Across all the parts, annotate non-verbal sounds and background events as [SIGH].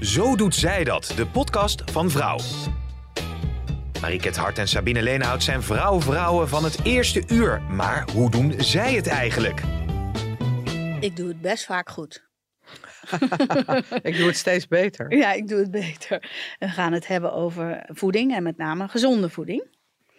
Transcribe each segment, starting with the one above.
Zo doet zij dat, de podcast van Vrouw. Mariket Hart en Sabine Leenhout zijn vrouw-vrouwen van het eerste uur. Maar hoe doen zij het eigenlijk? Ik doe het best vaak goed. [LAUGHS] ik doe het steeds beter. Ja, ik doe het beter. We gaan het hebben over voeding en met name gezonde voeding.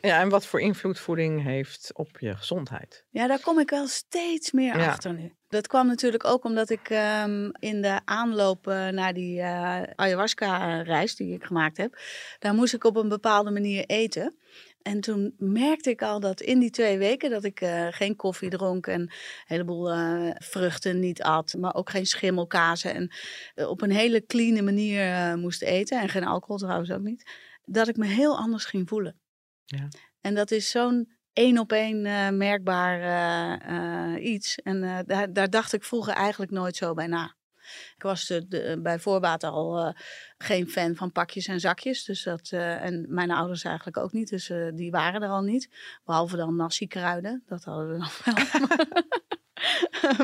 Ja, en wat voor invloed voeding heeft op je gezondheid. Ja, daar kom ik wel steeds meer achter nu. Dat kwam natuurlijk ook omdat ik um, in de aanloop uh, naar die uh, ayahuasca-reis die ik gemaakt heb, daar moest ik op een bepaalde manier eten. En toen merkte ik al dat in die twee weken dat ik uh, geen koffie dronk en een heleboel uh, vruchten niet at, maar ook geen schimmelkazen en uh, op een hele clean manier moest eten en geen alcohol trouwens ook niet, dat ik me heel anders ging voelen. Ja. En dat is zo'n één op één merkbaar iets. En daar, daar dacht ik vroeger eigenlijk nooit zo bij na. Ik was de, bij voorbaat al uh, geen fan van pakjes en zakjes. Dus dat, uh, en mijn ouders eigenlijk ook niet. Dus die waren er al niet. Behalve dan nasi kruiden. Dat hadden we [LAUGHS] dan wel.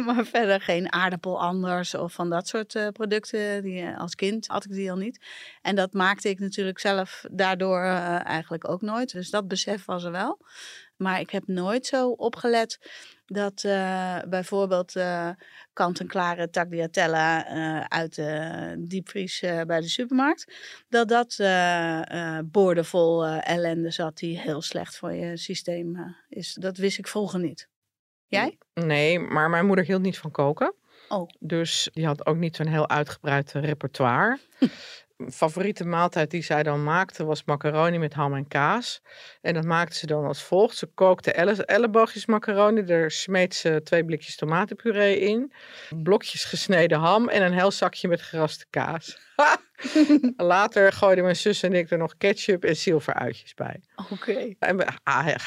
[LAUGHS] maar verder geen aardappel anders of van dat soort producten. Die, als kind had ik die al niet. En dat maakte ik natuurlijk zelf daardoor eigenlijk ook nooit. Dus dat besef was er wel. Maar ik heb nooit zo opgelet dat uh, bijvoorbeeld uh, kant-en-klare tagliatella uh, uit de diepvries bij de supermarkt, dat dat boordevol ellende zat die heel slecht voor je systeem is. Dat wist ik vroeger niet. Jij? Nee, maar mijn moeder hield niet van koken. Oh. Dus die had ook niet zo'n heel uitgebreid repertoire [LAUGHS] favoriete maaltijd die zij dan maakte was macaroni met ham en kaas. En dat maakte ze dan als volgt. Ze kookte elle elleboogjes macaroni, daar smeet ze twee blikjes tomatenpuree in, blokjes gesneden ham en een heel zakje met geraste kaas. [LAUGHS] Later gooiden mijn zus en ik er nog ketchup en zilveruitjes bij. Oké. En we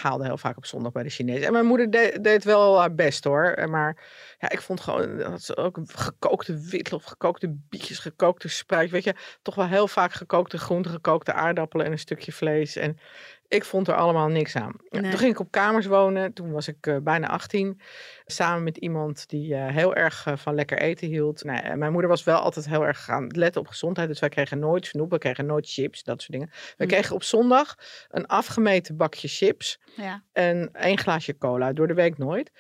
haalden heel vaak op zondag bij de Chinezen. En mijn moeder deed, deed wel haar best hoor. Maar ja, ik vond gewoon dat ze ook gekookte witlof, gekookte bietjes, gekookte spruit. Weet je, toch wel heel vaak gekookte groenten, gekookte aardappelen en een stukje vlees. En ik vond er allemaal niks aan. Nee. Toen ging ik op kamers wonen. Toen was ik uh, bijna 18. Samen met iemand die uh, heel erg uh, van lekker eten hield. Nou, mijn moeder was wel altijd heel erg gaan letten op gezondheid. Dus wij kregen nooit snoep, we kregen nooit chips, dat soort dingen. We mm. kregen op zondag een afgemeten bakje chips. Ja. En één glaasje cola. Door de week nooit.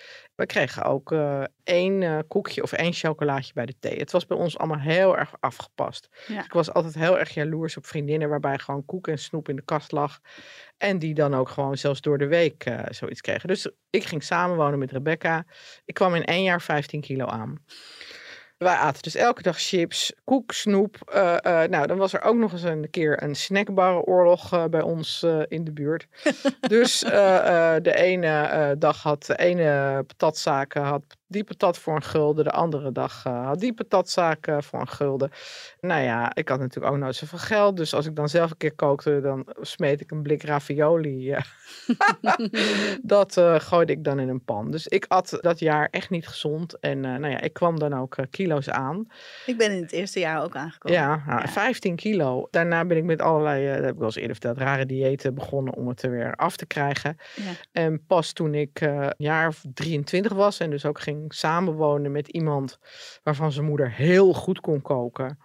We kregen ook uh, één uh, koekje of één chocolaatje bij de thee. Het was bij ons allemaal heel erg afgepast. Ja. Ik was altijd heel erg jaloers op vriendinnen waarbij gewoon koek en snoep in de kast lag. En die dan ook gewoon zelfs door de week uh, zoiets kregen. Dus ik ging samenwonen met Rebecca. Ik kwam in één jaar 15 kilo aan. Wij aten dus elke dag chips, koek, snoep. Uh, uh, nou, dan was er ook nog eens een keer een snackbarrenoorlog uh, bij ons in de buurt. [LAUGHS] dus de ene dag had de ene patatzaak had die patat voor een gulden. De andere dag had die patatzaak voor een gulden. Nou ja, ik had natuurlijk ook nooit zoveel geld. Dus als ik dan zelf een keer kookte, dan smeet ik een blik ravioli. [LAUGHS] dat gooide ik dan in een pan. Dus ik at dat jaar echt niet gezond. En nou ja, ik kwam dan ook kilo's aan. Ik ben in het eerste jaar ook aangekomen. Ja, nou, ja. 15 kilo. Daarna ben ik met allerlei, uh, dat heb ik wel eens eerder verteld, rare diëten begonnen om het er weer af te krijgen. Ja. En pas toen ik uh, jaar of 23 was en dus ook ging samenwonen met iemand waarvan zijn moeder heel goed kon koken.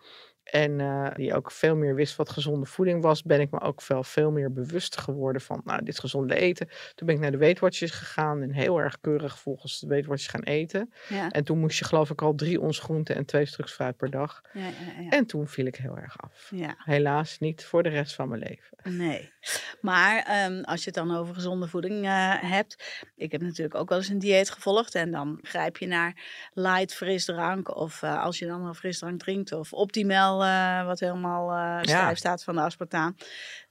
En uh, die ook veel meer wist wat gezonde voeding was, ben ik me ook veel, veel meer bewust geworden van nou, dit gezonde eten. Toen ben ik naar de Weight Watchers gegaan en heel erg keurig volgens de Weight Watchers gaan eten. Ja. En toen moest je geloof ik al drie ons groenten en twee stuks fruit per dag. Ja, ja, ja. En toen viel ik heel erg af. Ja. Helaas niet voor de rest van mijn leven. Nee. Maar um, als je het dan over gezonde voeding uh, hebt. Ik heb natuurlijk ook wel eens een dieet gevolgd. En dan grijp je naar light frisdrank. Of uh, als je dan een frisdrank drinkt. Of optimal uh, wat helemaal stijf staat van de aspartaan.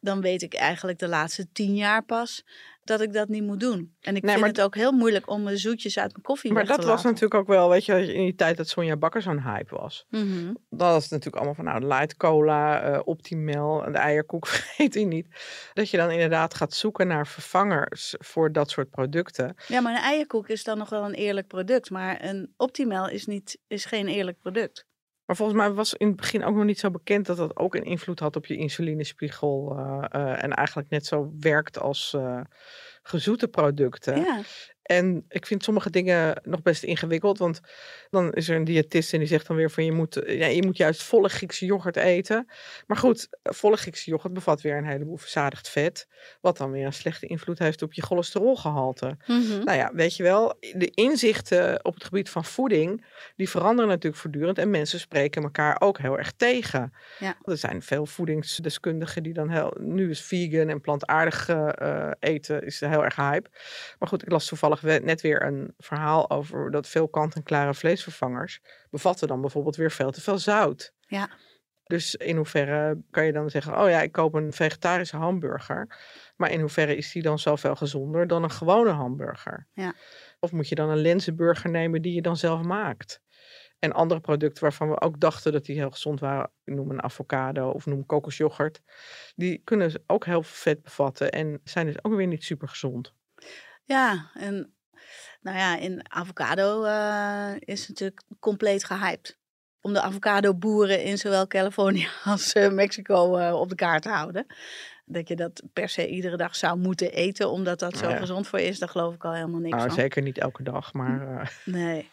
Dan weet ik eigenlijk de laatste tien jaar pas dat ik dat niet moet doen. En ik nee, vind het ook heel moeilijk om zoetjes uit mijn koffie maar Maar dat was natuurlijk ook wel, weet je, in die tijd dat Sonja Bakker zo'n hype was. Mm -hmm. Dat was natuurlijk allemaal van, nou, light cola, uh, Optimel, de eierkoek, [LAUGHS] vergeet u niet. Dat je dan inderdaad gaat zoeken naar vervangers voor dat soort producten. Ja, maar een eierkoek is dan nog wel een eerlijk product. Maar een Optimel is, niet, is geen eerlijk product. Maar volgens mij was in het begin ook nog niet zo bekend dat dat ook een invloed had op je insulinespiegel. Uh, uh, en eigenlijk net zo werkt als uh, gezoete producten. Ja. En ik vind sommige dingen nog best ingewikkeld. Want dan is er een diëtist en die zegt dan weer van je moet, ja, je moet juist volle Griekse yoghurt eten. Maar goed, volle Griekse yoghurt bevat weer een heleboel verzadigd vet. Wat dan weer een slechte invloed heeft op je cholesterolgehalte. Mm Nou ja, weet je wel, de inzichten op het gebied van voeding, die veranderen natuurlijk voortdurend. En mensen spreken elkaar ook heel erg tegen. Ja. Er zijn veel voedingsdeskundigen die dan heel, nu is vegan en plantaardig uh, eten is heel erg hype. Maar goed, ik las toevallig net weer een verhaal over dat veel kant-en-klare vleesvervangers bevatten dan bijvoorbeeld weer veel te veel zout. Ja. Dus in hoeverre kan je dan zeggen, oh ja, ik koop een vegetarische hamburger. Maar in hoeverre is die dan zoveel gezonder dan een gewone hamburger? Ja. Of moet je dan een lenzenburger nemen die je dan zelf maakt? En andere producten waarvan we ook dachten dat die heel gezond waren, noem een avocado of noem kokosjoghurt, die kunnen ook heel veel vet bevatten en zijn dus ook weer niet super gezond. Ja, en nou ja, in avocado uh, is natuurlijk compleet gehyped. Om de avocado boeren in zowel Californië [LAUGHS] als uh, Mexico uh, op de kaart te houden dat je dat per se iedere dag zou moeten eten, omdat dat zo gezond voor je is, daar geloof ik al helemaal niks nou, van. Zeker niet elke dag, maar... Uh... [LAUGHS] Nee.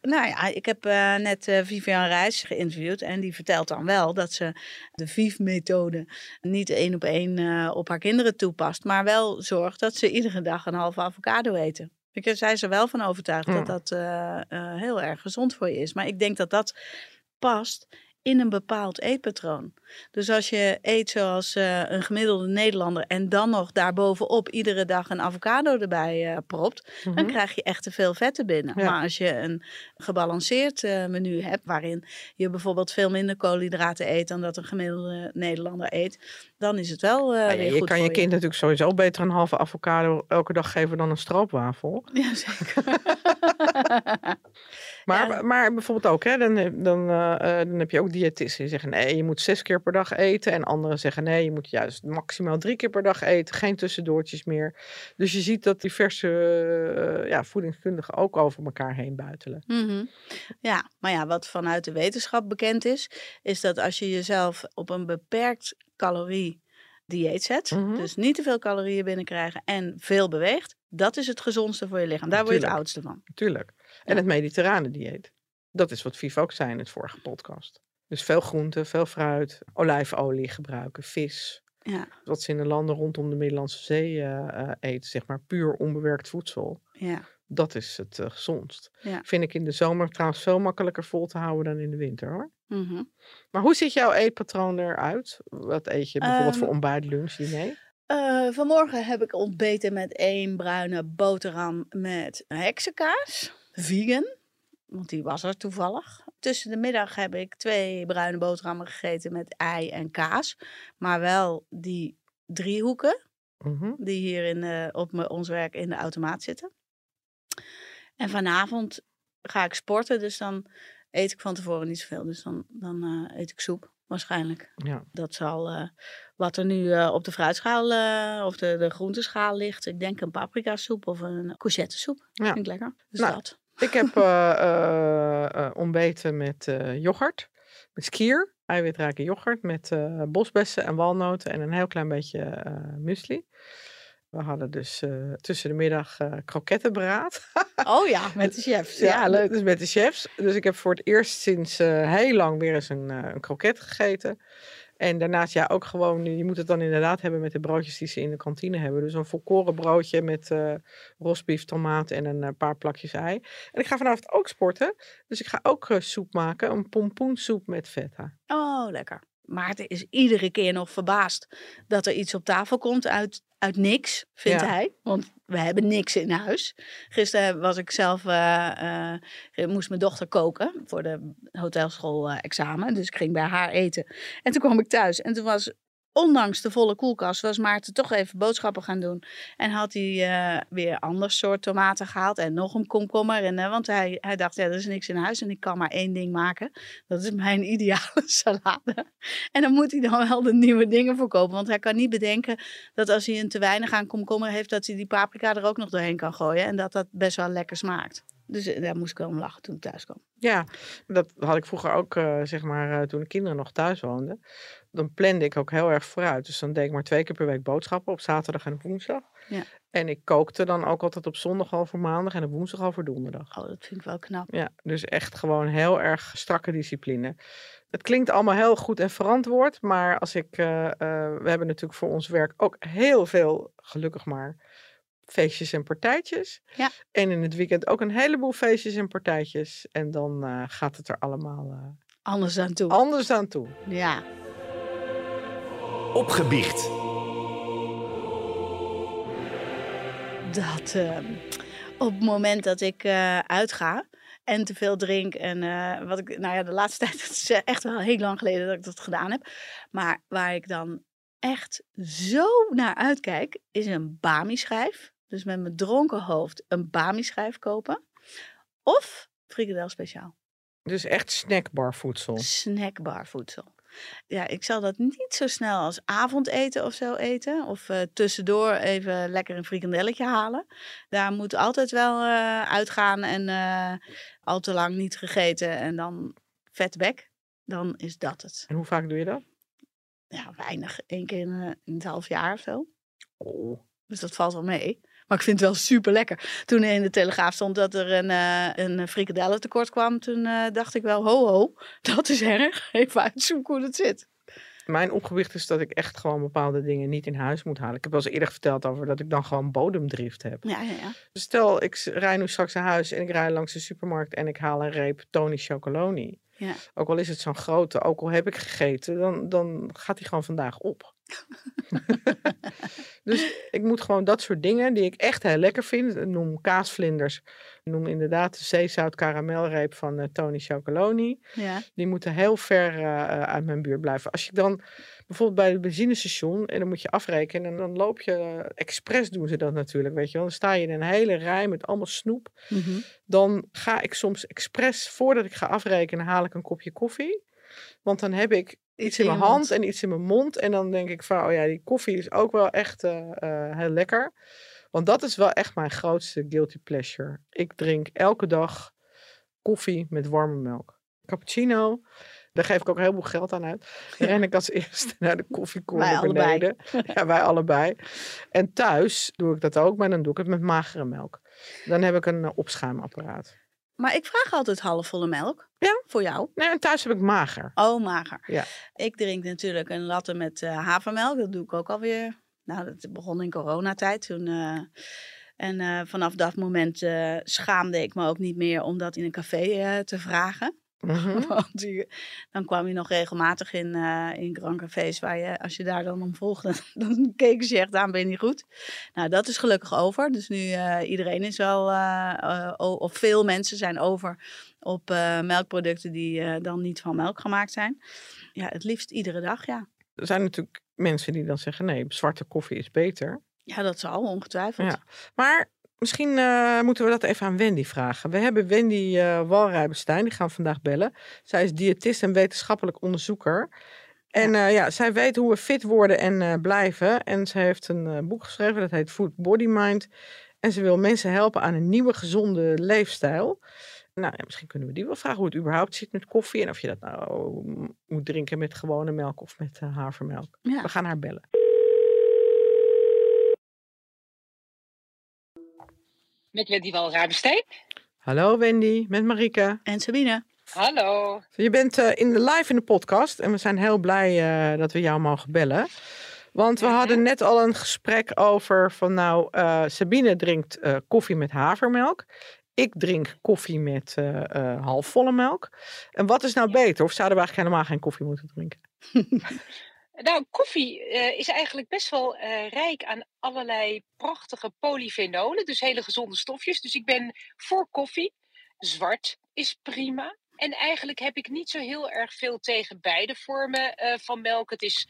Nou ja, ik heb uh, net uh, Vivian Reis geïnterviewd en die vertelt dan wel dat ze de VIV-methode niet één op één op haar kinderen toepast, maar wel zorgt dat ze iedere dag een halve avocado eten. Ik, zij is er wel van overtuigd dat dat heel erg gezond voor je is. Maar ik denk dat dat past in een bepaald eetpatroon. Dus als je eet zoals uh, een gemiddelde Nederlander en dan nog daarbovenop iedere dag een avocado erbij uh, propt, dan mhm. krijg je echt te veel vetten binnen. Maar als je een gebalanceerd uh, menu hebt, waarin je bijvoorbeeld veel minder koolhydraten eet dan dat een gemiddelde Nederlander eet, dan is het wel ja, weer je goed kan je kind natuurlijk sowieso beter een halve avocado elke dag geven dan een stroopwafel. Ja, zeker. [LAUGHS] Maar, maar bijvoorbeeld ook, hè, dan, dan, uh, dan heb je ook diëtisten die zeggen nee, je moet zes keer per dag eten. En anderen zeggen nee, je moet juist maximaal drie keer per dag eten. Geen tussendoortjes meer. Dus je ziet dat diverse uh, ja, voedingskundigen ook over elkaar heen buitelen. Mm -hmm. Ja, maar ja, wat vanuit de wetenschap bekend is, is dat als je jezelf op een beperkt calorie dieet zet, mm -hmm. dus niet te veel calorieën binnenkrijgen en veel beweegt, dat is het gezondste voor je lichaam. Daar word je het oudste van. Tuurlijk. En het mediterrane dieet. Dat is wat Viv ook zei in het vorige podcast. Dus veel groenten, veel fruit, olijfolie gebruiken, vis. Ja. Wat ze in de landen rondom de Middellandse Zee uh, eten, zeg maar puur onbewerkt voedsel. Ja. Dat is het uh, gezondst. Ja. Vind ik in de zomer trouwens veel makkelijker vol te houden dan in de winter hoor. Mm -hmm. Maar hoe ziet jouw eetpatroon eruit? Wat eet je bijvoorbeeld um, voor ontbijt, lunch, diner? Uh, vanmorgen heb ik ontbeten met één bruine boterham met heksenkaas. Vegan, want die was er toevallig. Tussen de middag heb ik twee bruine boterhammen gegeten met ei en kaas. Maar wel die driehoeken, mm die hier in de, op me, ons werk in de automaat zitten. En vanavond ga ik sporten, dus dan eet ik van tevoren niet zoveel. Dus dan, dan uh, eet ik soep waarschijnlijk. Ja. Dat zal uh, wat er nu uh, op de fruitschaal uh, of de, de groenteschaal ligt. Ik denk een paprika soep of een courgettesoep. Ja. Vind ik lekker. Dus nou, dat. Ik heb ontbeten met yoghurt, met skier, eiwitrijke yoghurt, met bosbessen en walnoten en een heel klein beetje muesli. We hadden dus uh, tussen de middag uh, krokettenberaad. [LAUGHS] oh ja, met de chefs. Ja, ja, leuk. Dus met de chefs. Dus ik heb voor het eerst sinds uh, heel lang weer eens een, een kroket gegeten. En daarnaast ja, ook gewoon, je moet het dan inderdaad hebben met de broodjes die ze in de kantine hebben. Dus een volkoren broodje met uh, rosbief, tomaat en een paar plakjes ei. En ik ga vanavond ook sporten. Dus ik ga ook uh, soep maken, een pompoensoep met feta. Oh, lekker. Maarten is iedere keer nog verbaasd dat er iets op tafel komt uit, uit niks, vindt Ja. hij. Want we hebben niks in huis. Gisteren was ik zelf, eh, eh, moest mijn dochter koken voor de hotelschool eh, examen. Dus ik ging bij haar eten. En toen kwam ik thuis en toen was, ondanks de volle koelkast, was Maarten toch even boodschappen gaan doen. En had hij eh, weer ander soort tomaten gehaald en nog een komkommer. En, eh, want hij, hij dacht, ja, er is niks in huis en ik kan maar één ding maken. Dat is mijn [LAUGHS] ideale salade. En dan moet hij dan wel de nieuwe dingen voor kopen. Want hij kan niet bedenken dat als hij een te weinig aan komkommer heeft, dat hij die paprika er ook nog doorheen kan gooien. En dat dat best wel lekker smaakt. Dus eh, daar moest ik wel om lachen toen ik thuis kwam. Ja, dat had ik vroeger ook, zeg maar, toen de kinderen nog thuis woonden. Dan plande ik ook heel erg vooruit. Dus dan deed ik maar twee keer per week boodschappen op zaterdag en op woensdag. Ja. En ik kookte dan ook altijd op zondag al voor maandag en op woensdag al voor donderdag. Oh, dat vind ik wel knap. Ja, dus echt gewoon heel erg strakke discipline. Het klinkt allemaal heel goed en verantwoord, maar als ik, eh, eh, we hebben natuurlijk voor ons werk ook heel veel, gelukkig maar, feestjes en partijtjes. Ja. En in het weekend ook een heleboel feestjes en partijtjes. En dan eh, gaat het er allemaal Anders dan toe. anders aan toe. Ja. Opgebiecht. dat ehm, op het moment dat ik eh, uitga en te veel drink en eh, wat ik, nou ja, de laatste [LAUGHS] tijd, het is eh, echt wel heel lang geleden dat ik dat gedaan heb, maar waar ik dan echt zo naar uitkijk, is een Bami-schijf. Dus met mijn dronken hoofd een Bami-schijf kopen. Of frikandel speciaal. Dus echt snackbar voedsel. Snackbar voedsel. Ja, ik zal dat niet zo snel als avondeten of zo eten. Of eh, tussendoor even lekker een frikandelletje halen. Daar moet altijd wel eh, uitgaan en eh, al te lang niet gegeten. En dan vet bek. Dan is dat het. En hoe vaak doe je dat? Ja, weinig. Eén keer in, in het half jaar of zo. Oh. Dus dat valt wel mee. Maar ik vind het wel super lekker. Toen in de Telegraaf stond dat er een, eh een frikadellentekort kwam, toen eh, dacht ik wel, ho ho, [LAUGHS] dat is erg. Even uitzoeken hoe dat zit. Mijn opgewicht is dat ik echt gewoon bepaalde dingen niet in huis moet halen. Ik heb wel eens eerder verteld over dat ik dan gewoon bodemdrift heb. Ja, ja, ja. Stel, ik rij nu straks naar huis en ik rij langs de supermarkt en ik haal een reep Tony Chocoloni. Ja. Ook al is het zo'n grote, ook al heb ik gegeten, dan, dan gaat die gewoon vandaag op. [LAUGHS] dus ik moet gewoon dat soort dingen die ik echt heel lekker vind. Noem kaasvlinders. Noem inderdaad de zeezout karamelreep van eh, Tony Chocoloni. ja. Die moeten heel ver eh, uit mijn buurt blijven. Als je dan bijvoorbeeld bij het benzinestation en dan moet je afrekenen en dan loop je, eh, expres doen ze dat natuurlijk, weet je wel. Dan sta je in een hele rij met allemaal snoep. Mhm. Dan ga ik soms expres, voordat ik ga afrekenen, haal ik een kopje koffie. Want dan heb ik iets in mijn hand en iets in mijn mond. En dan denk ik van, oh ja, die koffie is ook wel echt eh, eh, heel lekker. Want dat is wel echt mijn grootste guilty pleasure. Ik drink elke dag koffie met warme melk. Cappuccino, daar geef ik ook heel veel geld aan uit. [LAUGHS] Dan ren ik als eerste naar de koffiekoor Wij naar allebei. beneden. [LAUGHS] Ja, wij allebei. En thuis doe ik dat ook, maar dan doe ik het met magere melk. Dan heb ik een eh, opschuimapparaat. Maar ik vraag altijd halfvolle melk. Ja? Voor jou. Nee, en thuis heb ik mager. Oh, mager. Ja. Ik drink natuurlijk een latte met eh, havermelk. Dat doe ik ook alweer. Nou, dat begon in coronatijd. Toen, eh, en eh, vanaf dat moment schaamde ik me ook niet meer om dat in een café te vragen. Mhm. [LAUGHS] Want die- dan kwam je nog regelmatig in, eh in grand cafés waar je, als je daar dan om vroeg, [LAUGHS] dan, dan keken ze je echt aan, ben je niet goed? Nou, dat is gelukkig over. Dus nu uh, iedereen is wel, uh, uh, of veel mensen zijn over op uh, melkproducten die uh, dan niet van melk gemaakt zijn. Ja, het liefst iedere dag, ja. Er zijn natuurlijk mensen die dan zeggen, nee, zwarte koffie is beter. Ja, dat zal ongetwijfeld. Ja. Maar misschien uh, moeten we dat even aan Wendy vragen. We hebben Wendy uh, Walrijbenstein, die gaan we vandaag bellen. Zij is diëtist en wetenschappelijk onderzoeker. En ja. Uh, ja, zij weet hoe we fit worden en uh, blijven. En ze heeft een boek geschreven, dat heet Food Body Mind. En ze wil mensen helpen aan een nieuwe gezonde leefstijl. Nou, ja, misschien kunnen we die wel vragen hoe het überhaupt zit met koffie. En of je dat nou moet drinken met gewone melk of met havermelk. Ja. We gaan haar bellen. Met Wendy Walrabenstein. Hallo Wendy, met Marike. En Sabine. Hallo. Je bent uh, in de live in de podcast en we zijn heel blij uh, dat we jou mogen bellen. Want we hadden net al een gesprek over van nou, uh, Sabine drinkt koffie met havermelk. Ik drink koffie met uh, halfvolle melk. En wat is nou beter? Of zouden we eigenlijk helemaal geen koffie moeten drinken? [LAUGHS] Nou, koffie uh, is eigenlijk best wel uh, rijk aan allerlei prachtige polyfenolen, dus hele gezonde stofjes. Dus ik ben voor koffie. Zwart is prima. En eigenlijk heb ik niet zo heel erg veel tegen beide vormen uh, van melk. Het is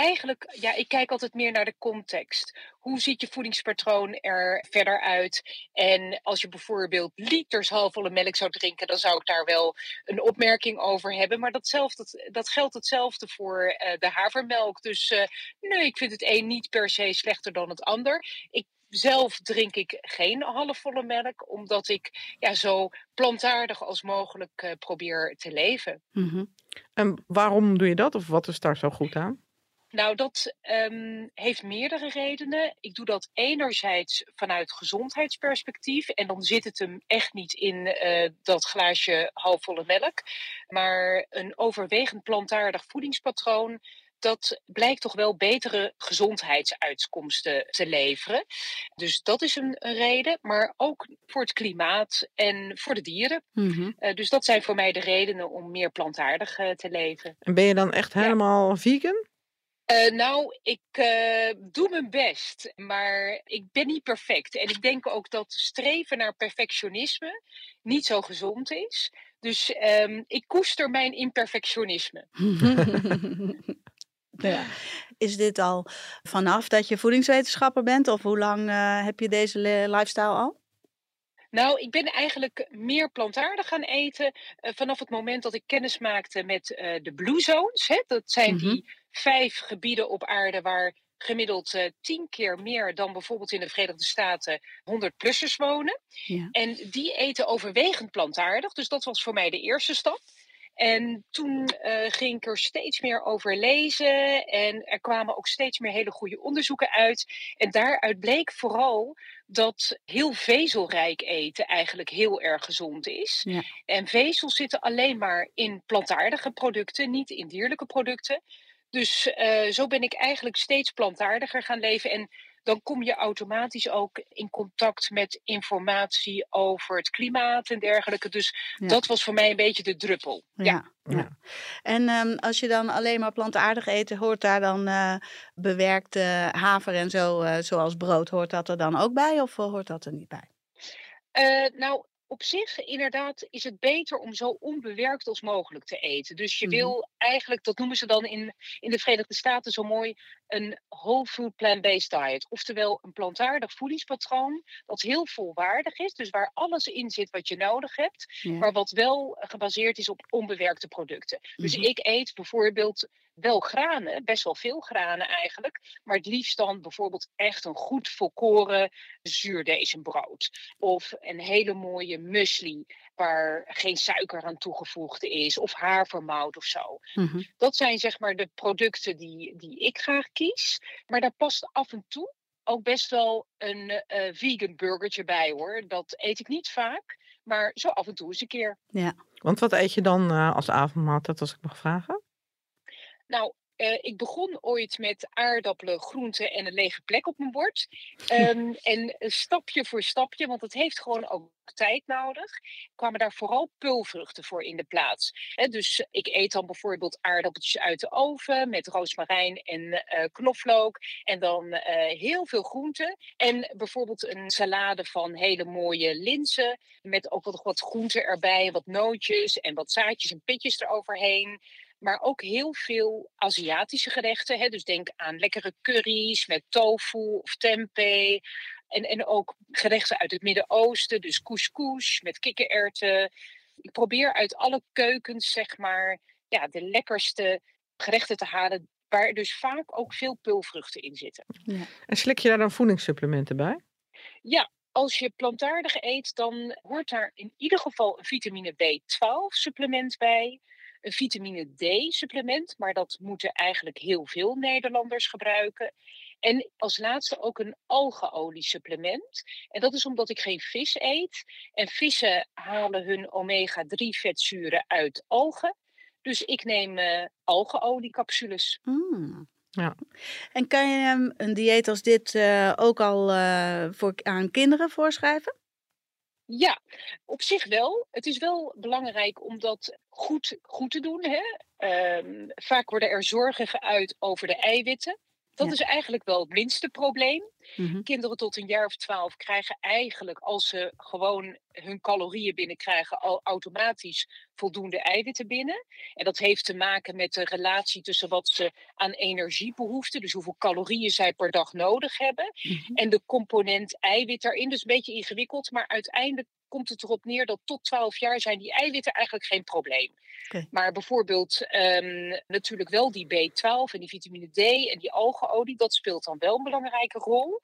eigenlijk, ja, ik kijk altijd meer naar de context. Hoe ziet je voedingspatroon er verder uit? En als je bijvoorbeeld liters halfvolle melk zou drinken, dan zou ik daar wel een opmerking over hebben. Maar datzelfde, dat geldt hetzelfde voor uh, de havermelk. Dus uh, nee, ik vind het een niet per se slechter dan het ander. Ik zelf drink ik geen halfvolle melk, omdat ik ja, zo plantaardig als mogelijk uh, probeer te leven. -hmm. En waarom doe je dat? Of wat is daar zo goed aan? Nou, dat um, heeft meerdere redenen. Ik doe dat enerzijds vanuit gezondheidsperspectief. En dan zit het hem echt niet in uh, dat glaasje halfvolle melk. Maar een overwegend plantaardig voedingspatroon dat blijkt toch wel betere gezondheidsuitkomsten te leveren. Dus dat is een, een reden, maar ook voor het klimaat en voor de dieren. Mm -hmm. uh, dus dat zijn voor mij de redenen om meer plantaardig uh, te leven. En ben je dan echt helemaal ja. vegan? Uh, nou, ik uh, doe mijn best, maar ik ben niet perfect. En ik denk ook dat streven naar perfectionisme niet zo gezond is. Dus um, ik koester mijn imperfectionisme. [LAUGHS] ja. Is dit al vanaf dat je voedingswetenschapper bent? Of hoe lang uh, heb je deze lifestyle al? Nou, ik ben eigenlijk meer plantaardig gaan eten uh, vanaf het moment dat ik kennis maakte met uh, de Blue Zones. Hè? Dat zijn mm -hmm. die vijf gebieden op aarde waar gemiddeld uh, tien keer meer dan bijvoorbeeld in de Verenigde Staten 100-plussers wonen. Ja. En die eten overwegend plantaardig. Dus dat was voor mij de eerste stap. En toen uh, ging ik er steeds meer over lezen en er kwamen ook steeds meer hele goede onderzoeken uit. En daaruit bleek vooral dat heel vezelrijk eten eigenlijk heel erg gezond is. Ja. En vezels zitten alleen maar in plantaardige producten, niet in dierlijke producten. Dus uh, zo ben ik eigenlijk steeds plantaardiger gaan leven. En dan kom je automatisch ook in contact met informatie over het klimaat en dergelijke. Dus ja. dat was voor mij een beetje de druppel. Ja. ja. ja. En um, als je dan alleen maar plantaardig eten, hoort daar dan uh, bewerkte haver en zo, uh, zoals brood, hoort dat er dan ook bij of hoort dat er niet bij? Uh, nou, op zich, inderdaad, is het beter om zo onbewerkt als mogelijk te eten. Dus je wil mm-hmm. eigenlijk, dat noemen ze dan in, in de Verenigde Staten zo mooi, een whole food plant-based diet. Oftewel een plantaardig voedingspatroon dat heel volwaardig is. Dus waar alles in zit wat je nodig hebt. Ja. Maar wat wel gebaseerd is op onbewerkte producten. Dus ik eet bijvoorbeeld wel granen, best wel veel granen eigenlijk. Maar het liefst dan bijvoorbeeld echt een goed volkoren zuurdezenbrood. Of een hele mooie muesli waar geen suiker aan toegevoegd is. Of havermout of zo. Mm-hmm. Dat zijn zeg maar de producten die, die ik graag kies. Maar daar past af en toe ook best wel een uh, vegan burgertje bij hoor. Dat eet ik niet vaak. Maar zo af en toe eens een keer. Ja. Want wat eet je dan uh, als avondmaaltijd als ik mag vragen? Nou, uh, ik begon ooit met aardappelen, groenten en een lege plek op mijn bord. [LAUGHS] Um, en stapje voor stapje, want het heeft gewoon ook tijd nodig, kwamen daar vooral pulvruchten voor in de plaats. He, dus ik eet dan bijvoorbeeld aardappeltjes uit de oven met roosmarijn en uh, knoflook. En dan uh, heel veel groenten. En bijvoorbeeld een salade van hele mooie linzen. Met ook wat, wat groenten erbij, wat nootjes en wat zaadjes en pitjes eroverheen maar ook heel veel Aziatische gerechten. Hè? Dus denk aan lekkere curry's met tofu of tempeh. En, en ook gerechten uit het Midden-Oosten, dus couscous met kikkererwten. Ik probeer uit alle keukens, zeg maar, ja, de lekkerste gerechten te halen. Waar dus vaak ook veel pulvruchten in zitten. Ja. En slik je daar dan voedingssupplementen bij? Ja, als je plantaardig eet, dan hoort daar in ieder geval een vitamine B12 supplement bij een vitamine D-supplement, maar dat moeten eigenlijk heel veel Nederlanders gebruiken. En als laatste ook een algeolie-supplement. En dat is omdat ik geen vis eet. En vissen halen hun omega-3-vetzuren uit algen. Dus ik neem uh, algeoliecapsules. Mm. Ja. En kan je um, een dieet als dit uh, ook al uh, voor, aan kinderen voorschrijven? Ja, op zich wel. Het is wel belangrijk om dat goed, goed te doen. Hè? Ehm, vaak worden er zorgen geuit over de eiwitten. Dat is eigenlijk wel het minste probleem. Mhm. Kinderen tot een jaar of twaalf krijgen eigenlijk, als ze gewoon hun calorieën binnenkrijgen, al automatisch voldoende eiwitten binnen. En dat heeft te maken met de relatie tussen wat ze aan energie behoeften, dus hoeveel calorieën zij per dag nodig hebben, mhm. en de component eiwit daarin. Dus een beetje ingewikkeld, maar uiteindelijk komt het erop neer dat tot 12 jaar zijn die eiwitten eigenlijk geen probleem. Maar bijvoorbeeld ehm, natuurlijk wel die B12 en die vitamine D en die algeolie, dat speelt dan wel een belangrijke rol.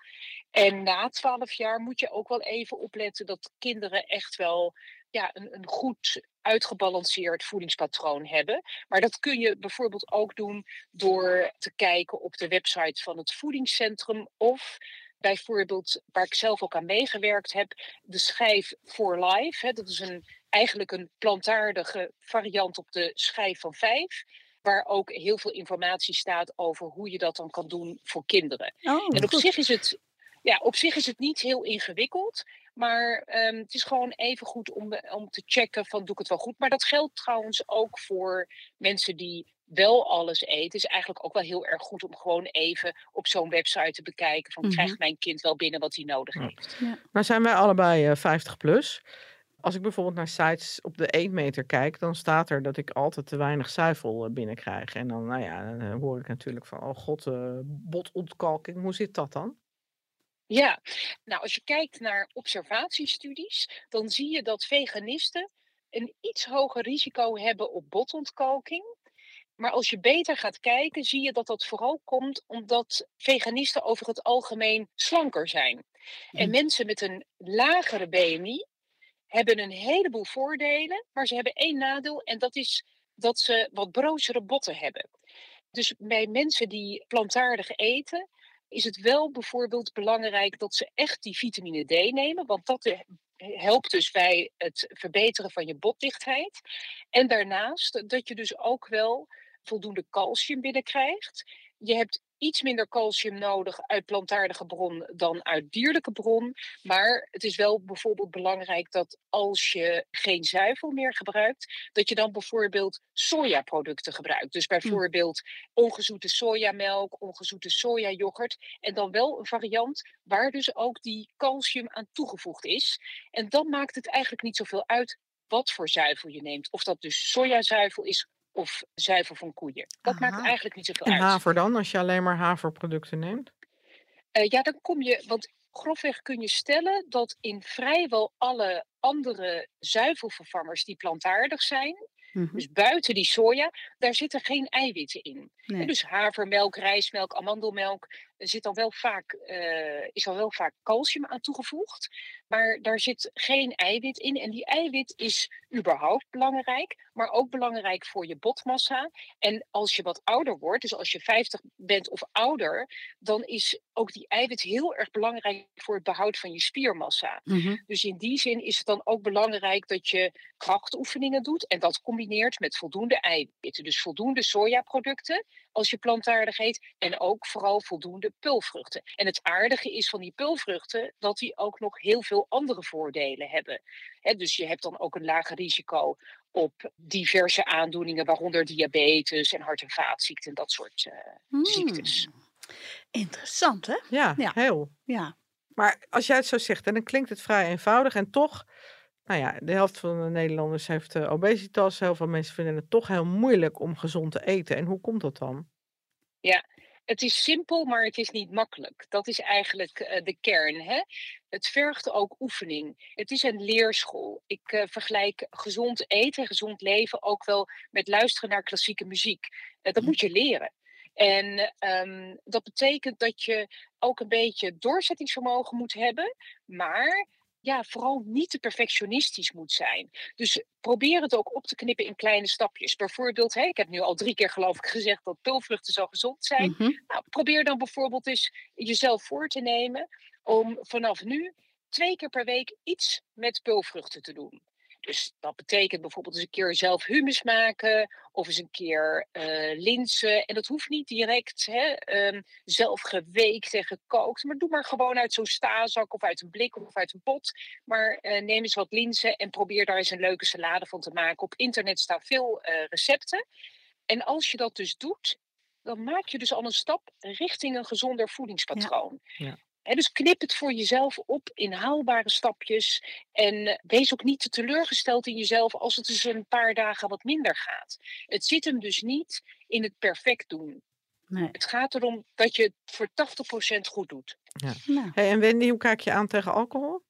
En na 12 jaar moet je ook wel even opletten dat kinderen echt wel ja, een, een goed uitgebalanceerd voedingspatroon hebben. Maar dat kun je bijvoorbeeld ook doen door te kijken op de website van het voedingscentrum of bijvoorbeeld, waar ik zelf ook aan meegewerkt heb, de schijf for life. Hè, dat is een, eigenlijk een plantaardige variant op de schijf van vijf. Waar ook heel veel informatie staat over hoe je dat dan kan doen voor kinderen. Oh, en op zich, is het, ja, op zich is het niet heel ingewikkeld. Maar um, het is gewoon even goed om, om te checken van doe ik het wel goed. Maar dat geldt trouwens ook voor mensen die wel alles eten. Het is eigenlijk ook wel heel erg goed om gewoon even op zo'n website te bekijken van krijgt mhm. mijn kind wel binnen wat hij nodig heeft. Ja. Maar zijn wij allebei uh, 50 plus? Als ik bijvoorbeeld naar sites op de eetmeter kijk, dan staat er dat ik altijd te weinig zuivel uh, binnenkrijg. En dan, nou ja, dan uh, hoor ik natuurlijk van, oh god, uh, botontkalking, hoe zit dat dan? Ja, nou als je kijkt naar observatiestudies, dan zie je dat veganisten een iets hoger risico hebben op botontkalking. Maar als je beter gaat kijken, zie je dat dat vooral komt omdat veganisten over het algemeen slanker zijn. En hm. mensen met een lagere BMI hebben een heleboel voordelen, maar ze hebben één nadeel en dat is dat ze wat broosere botten hebben. Dus bij mensen die plantaardig eten, is het wel bijvoorbeeld belangrijk dat ze echt die vitamine D nemen, want dat eh, helpt dus bij het verbeteren van je botdichtheid. En daarnaast dat je dus ook wel voldoende calcium binnenkrijgt. Je hebt iets minder calcium nodig uit plantaardige bron dan uit dierlijke bron. Maar het is wel bijvoorbeeld belangrijk dat als je geen zuivel meer gebruikt, dat je dan bijvoorbeeld sojaproducten gebruikt. Dus hm. bijvoorbeeld ongezoete sojamelk, ongezoete sojayoghurt. En dan wel een variant waar dus ook die calcium aan toegevoegd is. En dan maakt het eigenlijk niet zoveel uit wat voor zuivel je neemt. Of dat dus sojazuivel is of zuivel van koeien. Dat maakt eigenlijk niet zoveel en uit. En haver dan, als je alleen maar haverproducten neemt? Uh, ja, dan kom je, want grofweg kun je stellen dat in vrijwel alle andere zuivelvervangers die plantaardig zijn, Mhm. Dus buiten die soja, daar zitten geen eiwitten in. dus havermelk, rijstmelk, amandelmelk, er zit dan wel vaak, uh, is al wel vaak calcium aan toegevoegd. Maar daar zit geen eiwit in. En die eiwit is überhaupt belangrijk, maar ook belangrijk voor je botmassa. En als je wat ouder wordt, dus als je 50 bent of ouder, dan is ook die eiwit heel erg belangrijk voor het behoud van je spiermassa. Mhm. Dus in die zin is het dan ook belangrijk dat je krachtoefeningen doet en dat combineert met voldoende eiwitten. Dus voldoende sojaproducten als je plantaardig eet en ook vooral voldoende pulvruchten. En het aardige is van die pulvruchten dat die ook nog heel veel andere voordelen hebben. dus je hebt dan ook een lager risico op diverse aandoeningen, waaronder diabetes en hart- en vaatziekten en dat soort uh, ziektes. Interessant, hè? Ja, ja, heel. Ja. Maar als jij het zo zegt, dan klinkt het vrij eenvoudig en toch nou ja, de helft van de Nederlanders heeft uh, obesitas. Heel veel mensen vinden het toch heel moeilijk om gezond te eten. En hoe komt dat dan? Ja, het is simpel, maar het is niet makkelijk. Dat is eigenlijk uh, de kern. Hè? Het vergt ook oefening. Het is een leerschool. Ik uh, vergelijk gezond eten, gezond leven ook wel met luisteren naar klassieke muziek. dat mhm. moet je leren. En um, dat betekent dat je ook een beetje doorzettingsvermogen moet hebben, maar ja, vooral niet te perfectionistisch moet zijn. Dus probeer het ook op te knippen in kleine stapjes. Bijvoorbeeld, hè, ik heb nu al drie keer geloof ik gezegd dat pulvruchten zo gezond zijn. Mhm. nou, probeer dan bijvoorbeeld eens jezelf voor te nemen om vanaf nu twee keer per week iets met pulvruchten te doen. Dus dat betekent bijvoorbeeld eens een keer zelf humus maken of eens een keer uh, linzen. En dat hoeft niet direct hè, um, zelf geweekt en gekookt. Maar doe maar gewoon uit zo'n stazak of uit een blik of uit een pot. Maar uh, neem eens wat linzen en probeer daar eens een leuke salade van te maken. Op internet staan veel uh, recepten. En als je dat dus doet, dan maak je dus al een stap richting een gezonder voedingspatroon. Ja. Ja dus knip het voor jezelf op in haalbare stapjes. En eh, wees ook niet te teleurgesteld in jezelf als het eens een paar dagen wat minder gaat. Het zit hem dus niet in het perfect doen. Nee. Het gaat erom dat je het voor 80% goed doet. Ja. Nou. Hey, en Wendy, hoe kijk je aan tegen alcohol?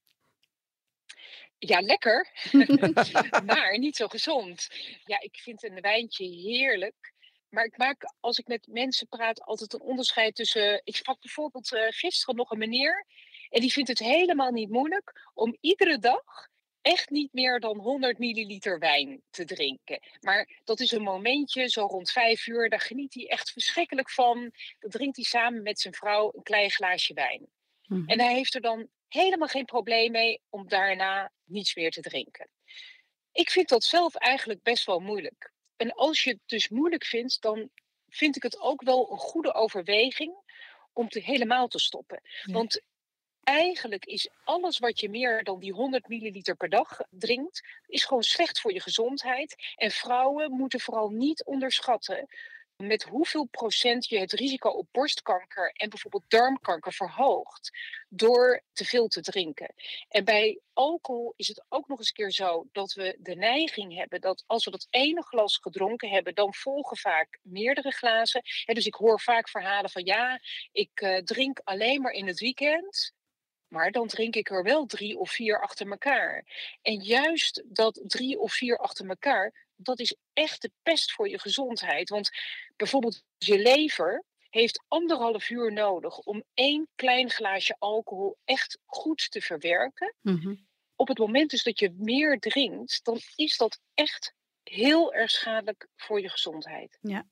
Ja, lekker. [LAUGHS] [LAUGHS] maar niet zo gezond. Ja, ik vind een wijntje heerlijk. Maar ik maak, als ik met mensen praat, altijd een onderscheid tussen. Ik sprak bijvoorbeeld uh, gisteren nog een meneer. En die vindt het helemaal niet moeilijk om iedere dag echt niet meer dan 100 milliliter wijn te drinken. Maar dat is een momentje, zo rond vijf uur, daar geniet hij echt verschrikkelijk van. Dan drinkt hij samen met zijn vrouw een klein glaasje wijn. Mhm. En hij heeft er dan helemaal geen probleem mee om daarna niets meer te drinken. Ik vind dat zelf eigenlijk best wel moeilijk. En als je het dus moeilijk vindt, dan vind ik het ook wel een goede overweging om te helemaal te stoppen. Want eigenlijk is alles wat je meer dan die 100 milliliter per dag drinkt, is gewoon slecht voor je gezondheid. En vrouwen moeten vooral niet onderschatten met hoeveel procent je het risico op borstkanker en bijvoorbeeld darmkanker verhoogt door te veel te drinken. En bij alcohol is het ook nog eens keer zo dat we de neiging hebben dat als we dat ene glas gedronken hebben, dan volgen vaak meerdere glazen. dus ik hoor vaak verhalen van ja, ik uh, drink alleen maar in het weekend. Maar dan drink ik er wel drie of vier achter elkaar. En juist dat drie of vier achter elkaar, dat is echt de pest voor je gezondheid. Want bijvoorbeeld je lever heeft anderhalf uur nodig om één klein glaasje alcohol echt goed te verwerken. Mhm. Op het moment dus dat je meer drinkt, dan is dat echt heel erg schadelijk voor je gezondheid. Ja.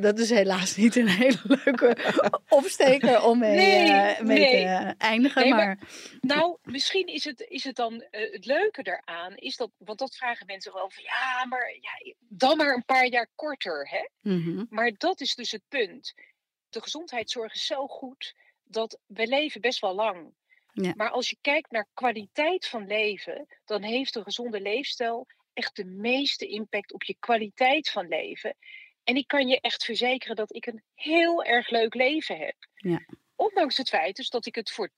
Dat is helaas niet een hele leuke [LAUGHS] opsteker om mee, nee, uh, mee te eindigen. maar, nou, misschien is het, is het dan uh, het leuke daaraan, is dat, want dat vragen mensen wel van ja, maar ja, dan maar een paar jaar korter. Hè? Mm-hmm. Maar dat is dus het punt. De gezondheidszorg is zo goed dat we leven best wel lang. Ja. Maar als je kijkt naar kwaliteit van leven, dan heeft een gezonde leefstijl echt de meeste impact op je kwaliteit van leven. En ik kan je echt verzekeren dat ik een heel erg leuk leven heb. Ja. Ondanks het feit dus dat ik het voor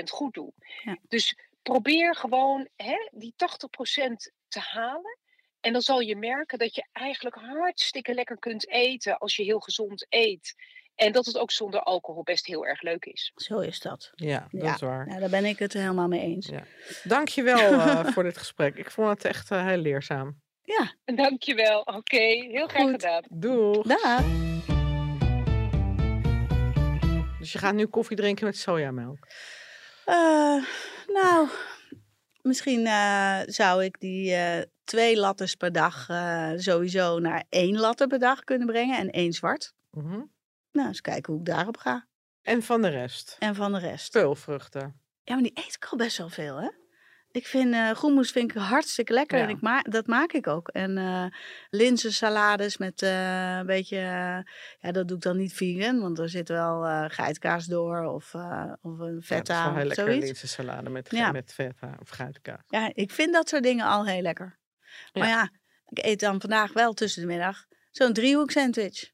80% goed doe. Ja. Dus probeer gewoon hè, die 80% te halen. En dan zal je merken dat je eigenlijk hartstikke lekker kunt eten als je heel gezond eet. En dat het ook zonder alcohol best heel erg leuk is. Zo is dat. Ja, dat is waar. Nou, daar ben ik het helemaal mee eens. Ja. Dankjewel uh, [LAUGHS] voor dit gesprek. Ik vond het echt uh, heel leerzaam. Ja. Dankjewel. Oké, heel graag gedaan. Doeg. Dag. Dus je gaat nu koffie drinken met sojamelk? Uh, nou, misschien uh, zou ik die uh, twee lattes per dag sowieso naar één latte per dag kunnen brengen en één zwart. Mm -hmm. Nou, eens kijken hoe ik daarop ga. En van de rest? En van de rest. Peulvruchten. Ja, maar die eet ik al best wel veel, hè? Ik vind uh, groenmoes vind ik hartstikke lekker en ik ma dat maak ik ook. En uh, linzensalades met uh, een beetje, ja, dat doe ik dan niet vegan, want er zit wel geitkaas door of, of een feta ja, dat is heel lekker linzensalade met, ja. met feta of geitkaas. Ja, ik vind dat soort dingen al heel lekker. Maar ja, ik eet dan vandaag wel tussen de middag zo'n driehoek sandwich.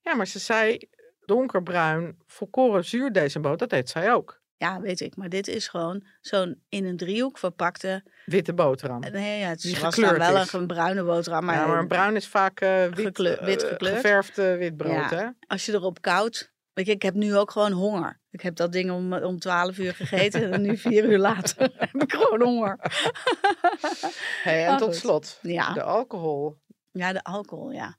Ja, maar ze zei donkerbruin, volkoren zuurdesembrood, dat eet zij ook. Ja, weet ik. Maar dit is gewoon zo'n in een driehoek verpakte... Witte boterham. Nee, ja, het was dan wel een, een, bruine boterham. Maar, ja, maar een bruin is vaak uh, wit, wit eh, gekleurd. geverfd uh, wit brood, ja. hè? Als je erop koud... Weet je, ik heb nu ook gewoon honger. Ik heb dat ding om, om 12 uur gegeten en nu vier uur later [LAUGHS] heb ik gewoon honger. hey, en tot slot, ja. de alcohol. Ja, de alcohol, ja.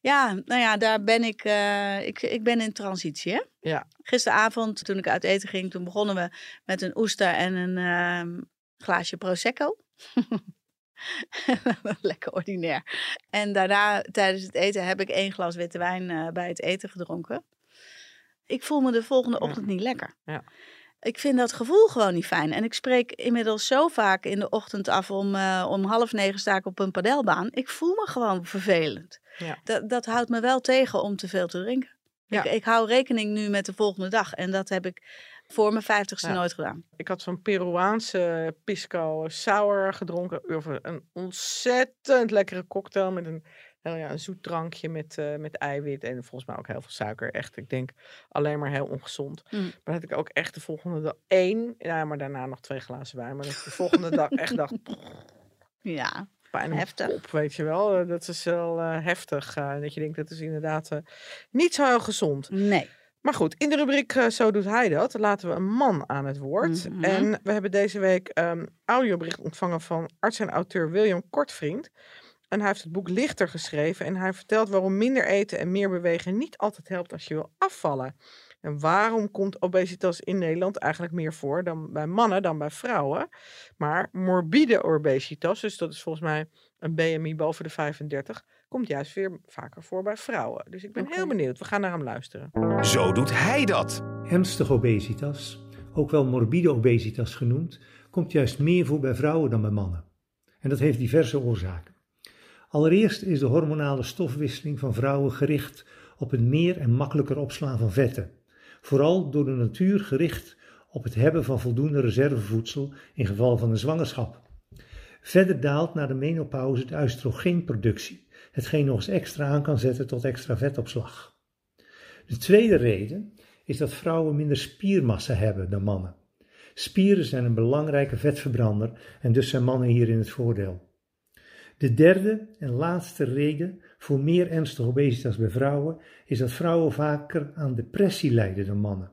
Ja, nou ja, daar ben ik, uh, ik, ik ben in transitie, hè? Ja. Gisteravond, toen ik uit eten ging, toen begonnen we met een oester en een uh, glaasje Prosecco. [LAUGHS] Lekker ordinair. En daarna, tijdens het eten, heb ik één glas witte wijn uh, bij het eten gedronken. Ik voel me de volgende ochtend niet lekker. Ja. Ik vind dat gevoel gewoon niet fijn. En ik spreek inmiddels zo vaak in de ochtend af om, uh, om half negen sta ik op een padelbaan. Ik voel me gewoon vervelend. Ja. Dat, dat houdt me wel tegen om te veel te drinken. Ja. Ik, ik hou rekening nu met de volgende dag. En dat heb ik voor mijn vijftigste nooit gedaan. Ik had zo'n Peruaanse pisco sour gedronken. Een ontzettend lekkere cocktail met een, heel, ja, een zoet drankje met, uh, met eiwit. En volgens mij ook heel veel suiker. Echt, ik denk alleen maar heel ongezond. Mm. Maar dat ik ook echt de volgende dag één, ja, maar daarna nog twee glazen wijn. Maar dat ik de volgende dag echt dacht... [LAUGHS] Ja, pijn heftig. Kop, weet je wel. Eh, dat is wel uh, heftig. Uh, dat je denkt, dat is inderdaad niet zo heel gezond. Nee. Maar goed, in de rubriek uh, Zo doet hij dat laten we een man aan het woord. Mhm. En we hebben deze week um, audiobericht ontvangen van arts en auteur William Kortvriend. En hij heeft het boek Lichter geschreven. En hij vertelt waarom minder eten en meer bewegen niet altijd helpt als je wil afvallen. En waarom komt obesitas in Nederland eigenlijk meer voor dan bij mannen dan bij vrouwen? Maar morbide obesitas, dus dat is volgens mij een BMI boven de 35, komt juist weer vaker voor bij vrouwen. Dus ik ben heel benieuwd. We gaan naar hem luisteren. Zo doet hij dat. Ernstige obesitas, ook wel morbide obesitas genoemd, komt juist meer voor bij vrouwen dan bij mannen. En dat heeft diverse oorzaken. Allereerst is de hormonale stofwisseling van vrouwen gericht op het meer en makkelijker opslaan van vetten. Vooral door de natuur gericht op het hebben van voldoende reservevoedsel in geval van een zwangerschap. Verder daalt na de menopauze de oestrogeenproductie, hetgeen nog eens extra aan kan zetten tot extra vetopslag. De tweede reden is dat vrouwen minder spiermassa hebben dan mannen. Spieren zijn een belangrijke vetverbrander en dus zijn mannen hierin het voordeel. De derde en laatste reden voor meer ernstige obesitas bij vrouwen is dat vrouwen vaker aan depressie lijden dan mannen.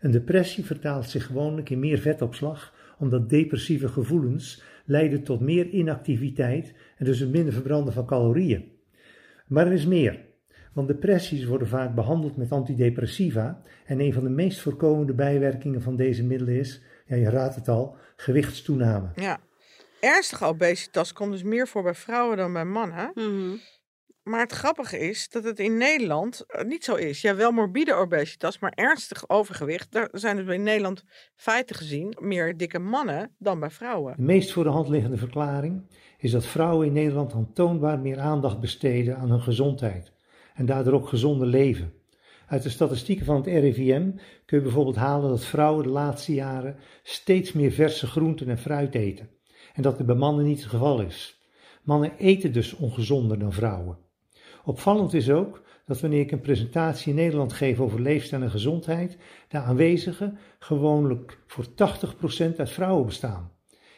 Een depressie vertaalt zich gewoonlijk in meer vetopslag, omdat depressieve gevoelens leiden tot meer inactiviteit en dus het minder verbranden van calorieën. Maar er is meer, want depressies worden vaak behandeld met antidepressiva en een van de meest voorkomende bijwerkingen van deze middelen is, ja je raadt het al, gewichtstoename. Ja, ernstige obesitas komt dus meer voor bij vrouwen dan bij mannen. Mhm. Maar het grappige is dat het in Nederland eh, niet zo is. Ja, wel morbide obesitas, maar ernstig overgewicht. Daar zijn dus in Nederland feiten gezien meer dikke mannen dan bij vrouwen. De meest voor de hand liggende verklaring is dat vrouwen in Nederland aantoonbaar meer aandacht besteden aan hun gezondheid. En daardoor ook gezonder leven. Uit de statistieken van het RIVM kun je bijvoorbeeld halen dat vrouwen de laatste jaren steeds meer verse groenten en fruit eten. En dat dit bij mannen niet het geval is. Mannen eten dus ongezonder dan vrouwen. Opvallend is ook dat wanneer ik een presentatie in Nederland geef over leefstijl en gezondheid, de aanwezigen gewoonlijk voor 80% uit vrouwen bestaan.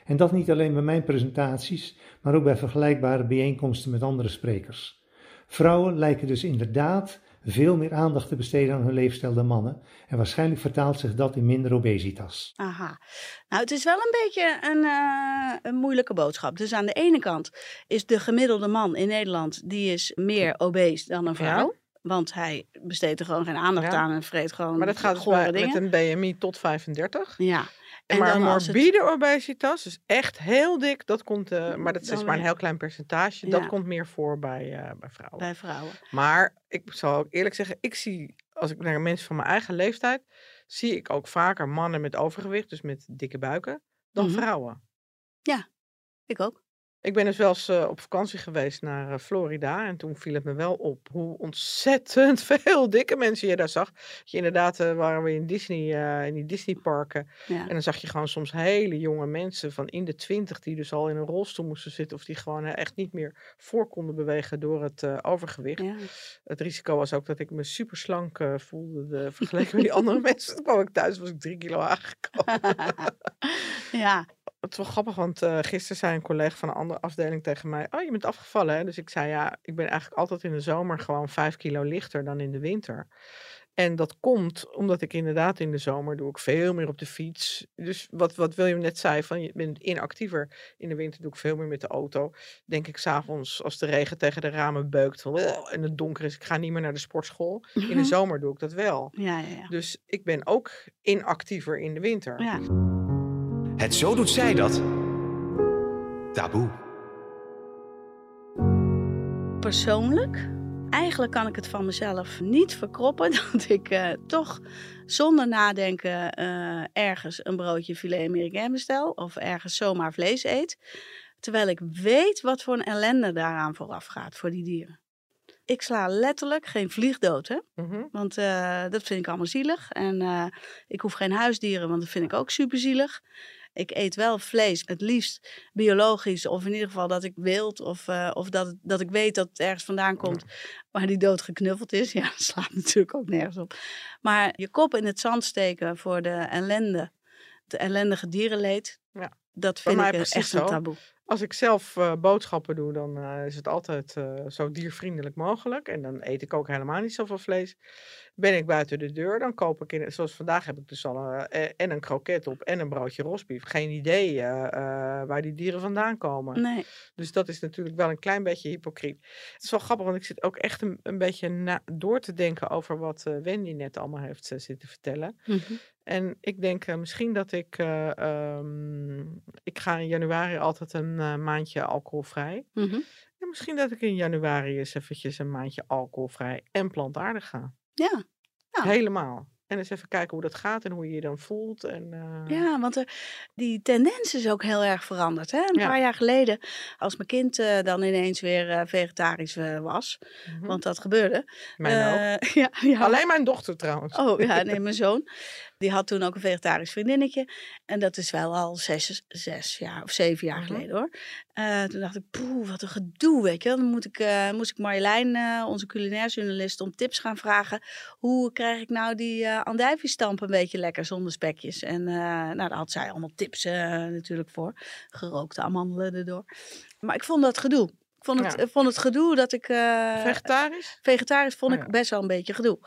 En dat niet alleen bij mijn presentaties, maar ook bij vergelijkbare bijeenkomsten met andere sprekers. Vrouwen lijken dus inderdaad veel meer aandacht te besteden aan hun leefstijl dan mannen. En waarschijnlijk vertaalt zich dat in minder obesitas. Aha. Nou, het is wel een beetje een, uh, een moeilijke boodschap. Dus aan de ene kant is de gemiddelde man in Nederland, die is meer obese dan een vrouw. Want hij besteedt er gewoon geen aandacht aan en vreet gewoon. Maar dat gaat dus bij, met een BMI tot 35. Ja. En maar morbide obesitas, dus echt heel dik, dat komt, uh, maar dat is maar een heel klein percentage. Dat komt meer voor bij, uh, bij vrouwen. Bij vrouwen. Maar ik zal ook eerlijk zeggen, ik zie, als ik naar mensen van mijn eigen leeftijd, zie ik ook vaker mannen met overgewicht, dus met dikke buiken, dan mm -hmm. vrouwen. Ja, ik ook. Ik ben dus wel eens uh, op vakantie geweest naar uh, Florida. En toen viel het me wel op hoe ontzettend [LAUGHS] veel dikke mensen je daar zag. Je inderdaad uh, waren we in Disney, in die Disneyparken. Ja. En dan zag je gewoon soms hele jonge mensen van in de twintig. Die dus al in een rolstoel moesten zitten. Of die gewoon echt niet meer voor konden bewegen door het overgewicht. Ja. Het risico was ook dat ik me super slank voelde. De, vergeleken met die andere [LAUGHS] mensen. Toen kwam ik thuis was ik drie kilo aangekomen. [LAUGHS] ja, het is wel grappig, want uh, gisteren zei een collega van een andere afdeling tegen mij: Oh, je bent afgevallen. Hè? Dus ik zei: Ja, ik ben eigenlijk altijd in de zomer gewoon vijf kilo lichter dan in de winter. En dat komt omdat ik inderdaad in de zomer doe ik veel meer op de fiets. Dus wat, wat William net zei, van je bent inactiever. In de winter doe ik veel meer met de auto. Denk ik s'avonds als de regen tegen de ramen beukt en het donker is, ik ga niet meer naar de sportschool. In de [LAUGHS] zomer doe ik dat wel. Ja, ja, ja. Dus ik ben ook inactiever in de winter. Het zo doet zij dat. Taboe. Persoonlijk eigenlijk kan ik het van mezelf niet verkroppen [LAUGHS] dat ik uh, toch zonder nadenken uh, ergens een broodje filet américain bestel of ergens zomaar vlees eet. Terwijl ik weet wat voor een ellende daaraan vooraf gaat voor die dieren. Ik sla letterlijk geen vliegdood, hè? Mhm. want uh, dat vind ik allemaal zielig. En ik hoef geen huisdieren, want dat vind ik ook super zielig. Ik eet wel vlees, het liefst biologisch. Of in ieder geval dat ik wild of, uh, of dat, dat ik weet dat het ergens vandaan komt. waar die dood geknuffeld is. [LAUGHS] Ja, dat slaat natuurlijk ook nergens op. Maar je kop in het zand steken voor de ellende. De ellendige dierenleed. Ja. Dat vind ik echt zo. een taboe. Als ik zelf uh, boodschappen doe, dan uh, is het altijd uh, zo diervriendelijk mogelijk. En dan eet ik ook helemaal niet zoveel vlees. Ben ik buiten de deur, dan koop ik, in, zoals vandaag heb ik dus al en een kroket op en een broodje rosbief. Geen idee waar die dieren vandaan komen. Nee. Dus dat is natuurlijk wel een klein beetje hypocriet. Het is wel grappig, want ik zit ook echt een, een beetje na, door te denken over wat Wendy net allemaal heeft zitten vertellen. Mm -hmm. En ik denk uh, misschien dat ik. Uh, um, ik ga in januari altijd een uh, maandje alcoholvrij. Mm -hmm. En misschien dat ik in januari eens eventjes een maandje alcoholvrij en plantaardig ga. Ja. Helemaal. En eens even kijken hoe dat gaat en hoe je je dan voelt. En, Ja, want die tendens is ook heel erg veranderd. Hè? Een Ja. paar jaar geleden, als mijn kind eh, dan ineens weer eh, vegetarisch eh, was, Mhm. want dat gebeurde. Mijn ook. Eh, [LAUGHS] ja, ja. Alleen mijn dochter trouwens. Oh ja, nee, [LAUGHS] mijn zoon. Die had toen ook een vegetarisch vriendinnetje. En dat is wel al zes, zes jaar of zeven jaar Mhm. geleden hoor. Eh, toen dacht ik, poeh, wat een gedoe, weet je. wel. Dan moet ik, eh, moest ik Marjolein, eh, onze culinair journalist, om tips gaan vragen. Hoe krijg ik nou die andijviestamp een beetje lekker zonder spekjes? En nou, daar had zij allemaal tips natuurlijk voor. Gerookte amandelen erdoor. Maar ik vond dat gedoe. Ik vond het, Ja. ik vond het gedoe dat ik... eh, Vegetarisch? Vegetarisch vond Oh ik best wel een beetje gedoe.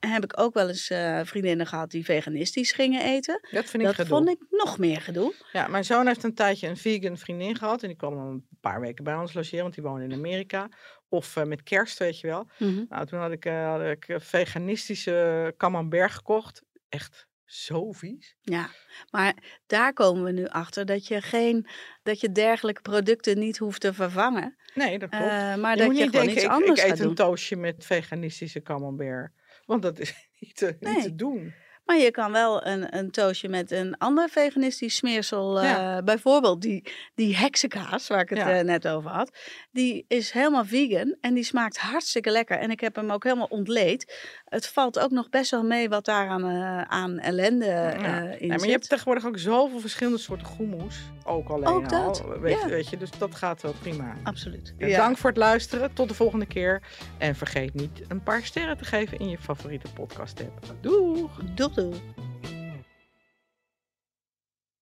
En heb ik ook wel eens eh, vriendinnen gehad die veganistisch gingen eten. Dat vind ik Dat gedoe. vond ik nog meer gedoe. Ja, mijn zoon heeft een tijdje een vegan vriendin gehad. En die kwam een paar weken bij ons logeren, want die woonde in Amerika. Of eh, met kerst, weet je wel. Nou, toen had ik, eh, had ik eh, veganistische camembert gekocht. Echt zo vies. Ja, maar daar komen we nu achter dat je geen, dat je dergelijke producten niet hoeft te vervangen. Nee, dat klopt. Eh, maar je dat je gewoon iets ik, anders ik gaat eet een doen. toastje met veganistische camembert. Want dat is [LAUGHS] niet te, niet te doen. Maar je kan wel een, een toastje met een ander veganistisch smeersel, eh, bijvoorbeeld die, die heksenkaas waar ik het Ja. eh, net over had, die is helemaal vegan en die smaakt hartstikke lekker. En ik heb hem ook helemaal ontleed. Het valt ook nog best wel mee wat daar aan, eh, aan ellende Ja. in Nee, maar zit. je hebt tegenwoordig ook zoveel verschillende soorten goemoes. Ook alleen Ook dat, al. Weet, weet je, dus dat gaat wel prima. Absoluut. Dank voor het luisteren. Tot de volgende keer. En vergeet niet een paar sterren te geven in je favoriete podcast app. Doeg! Doeg Hulu.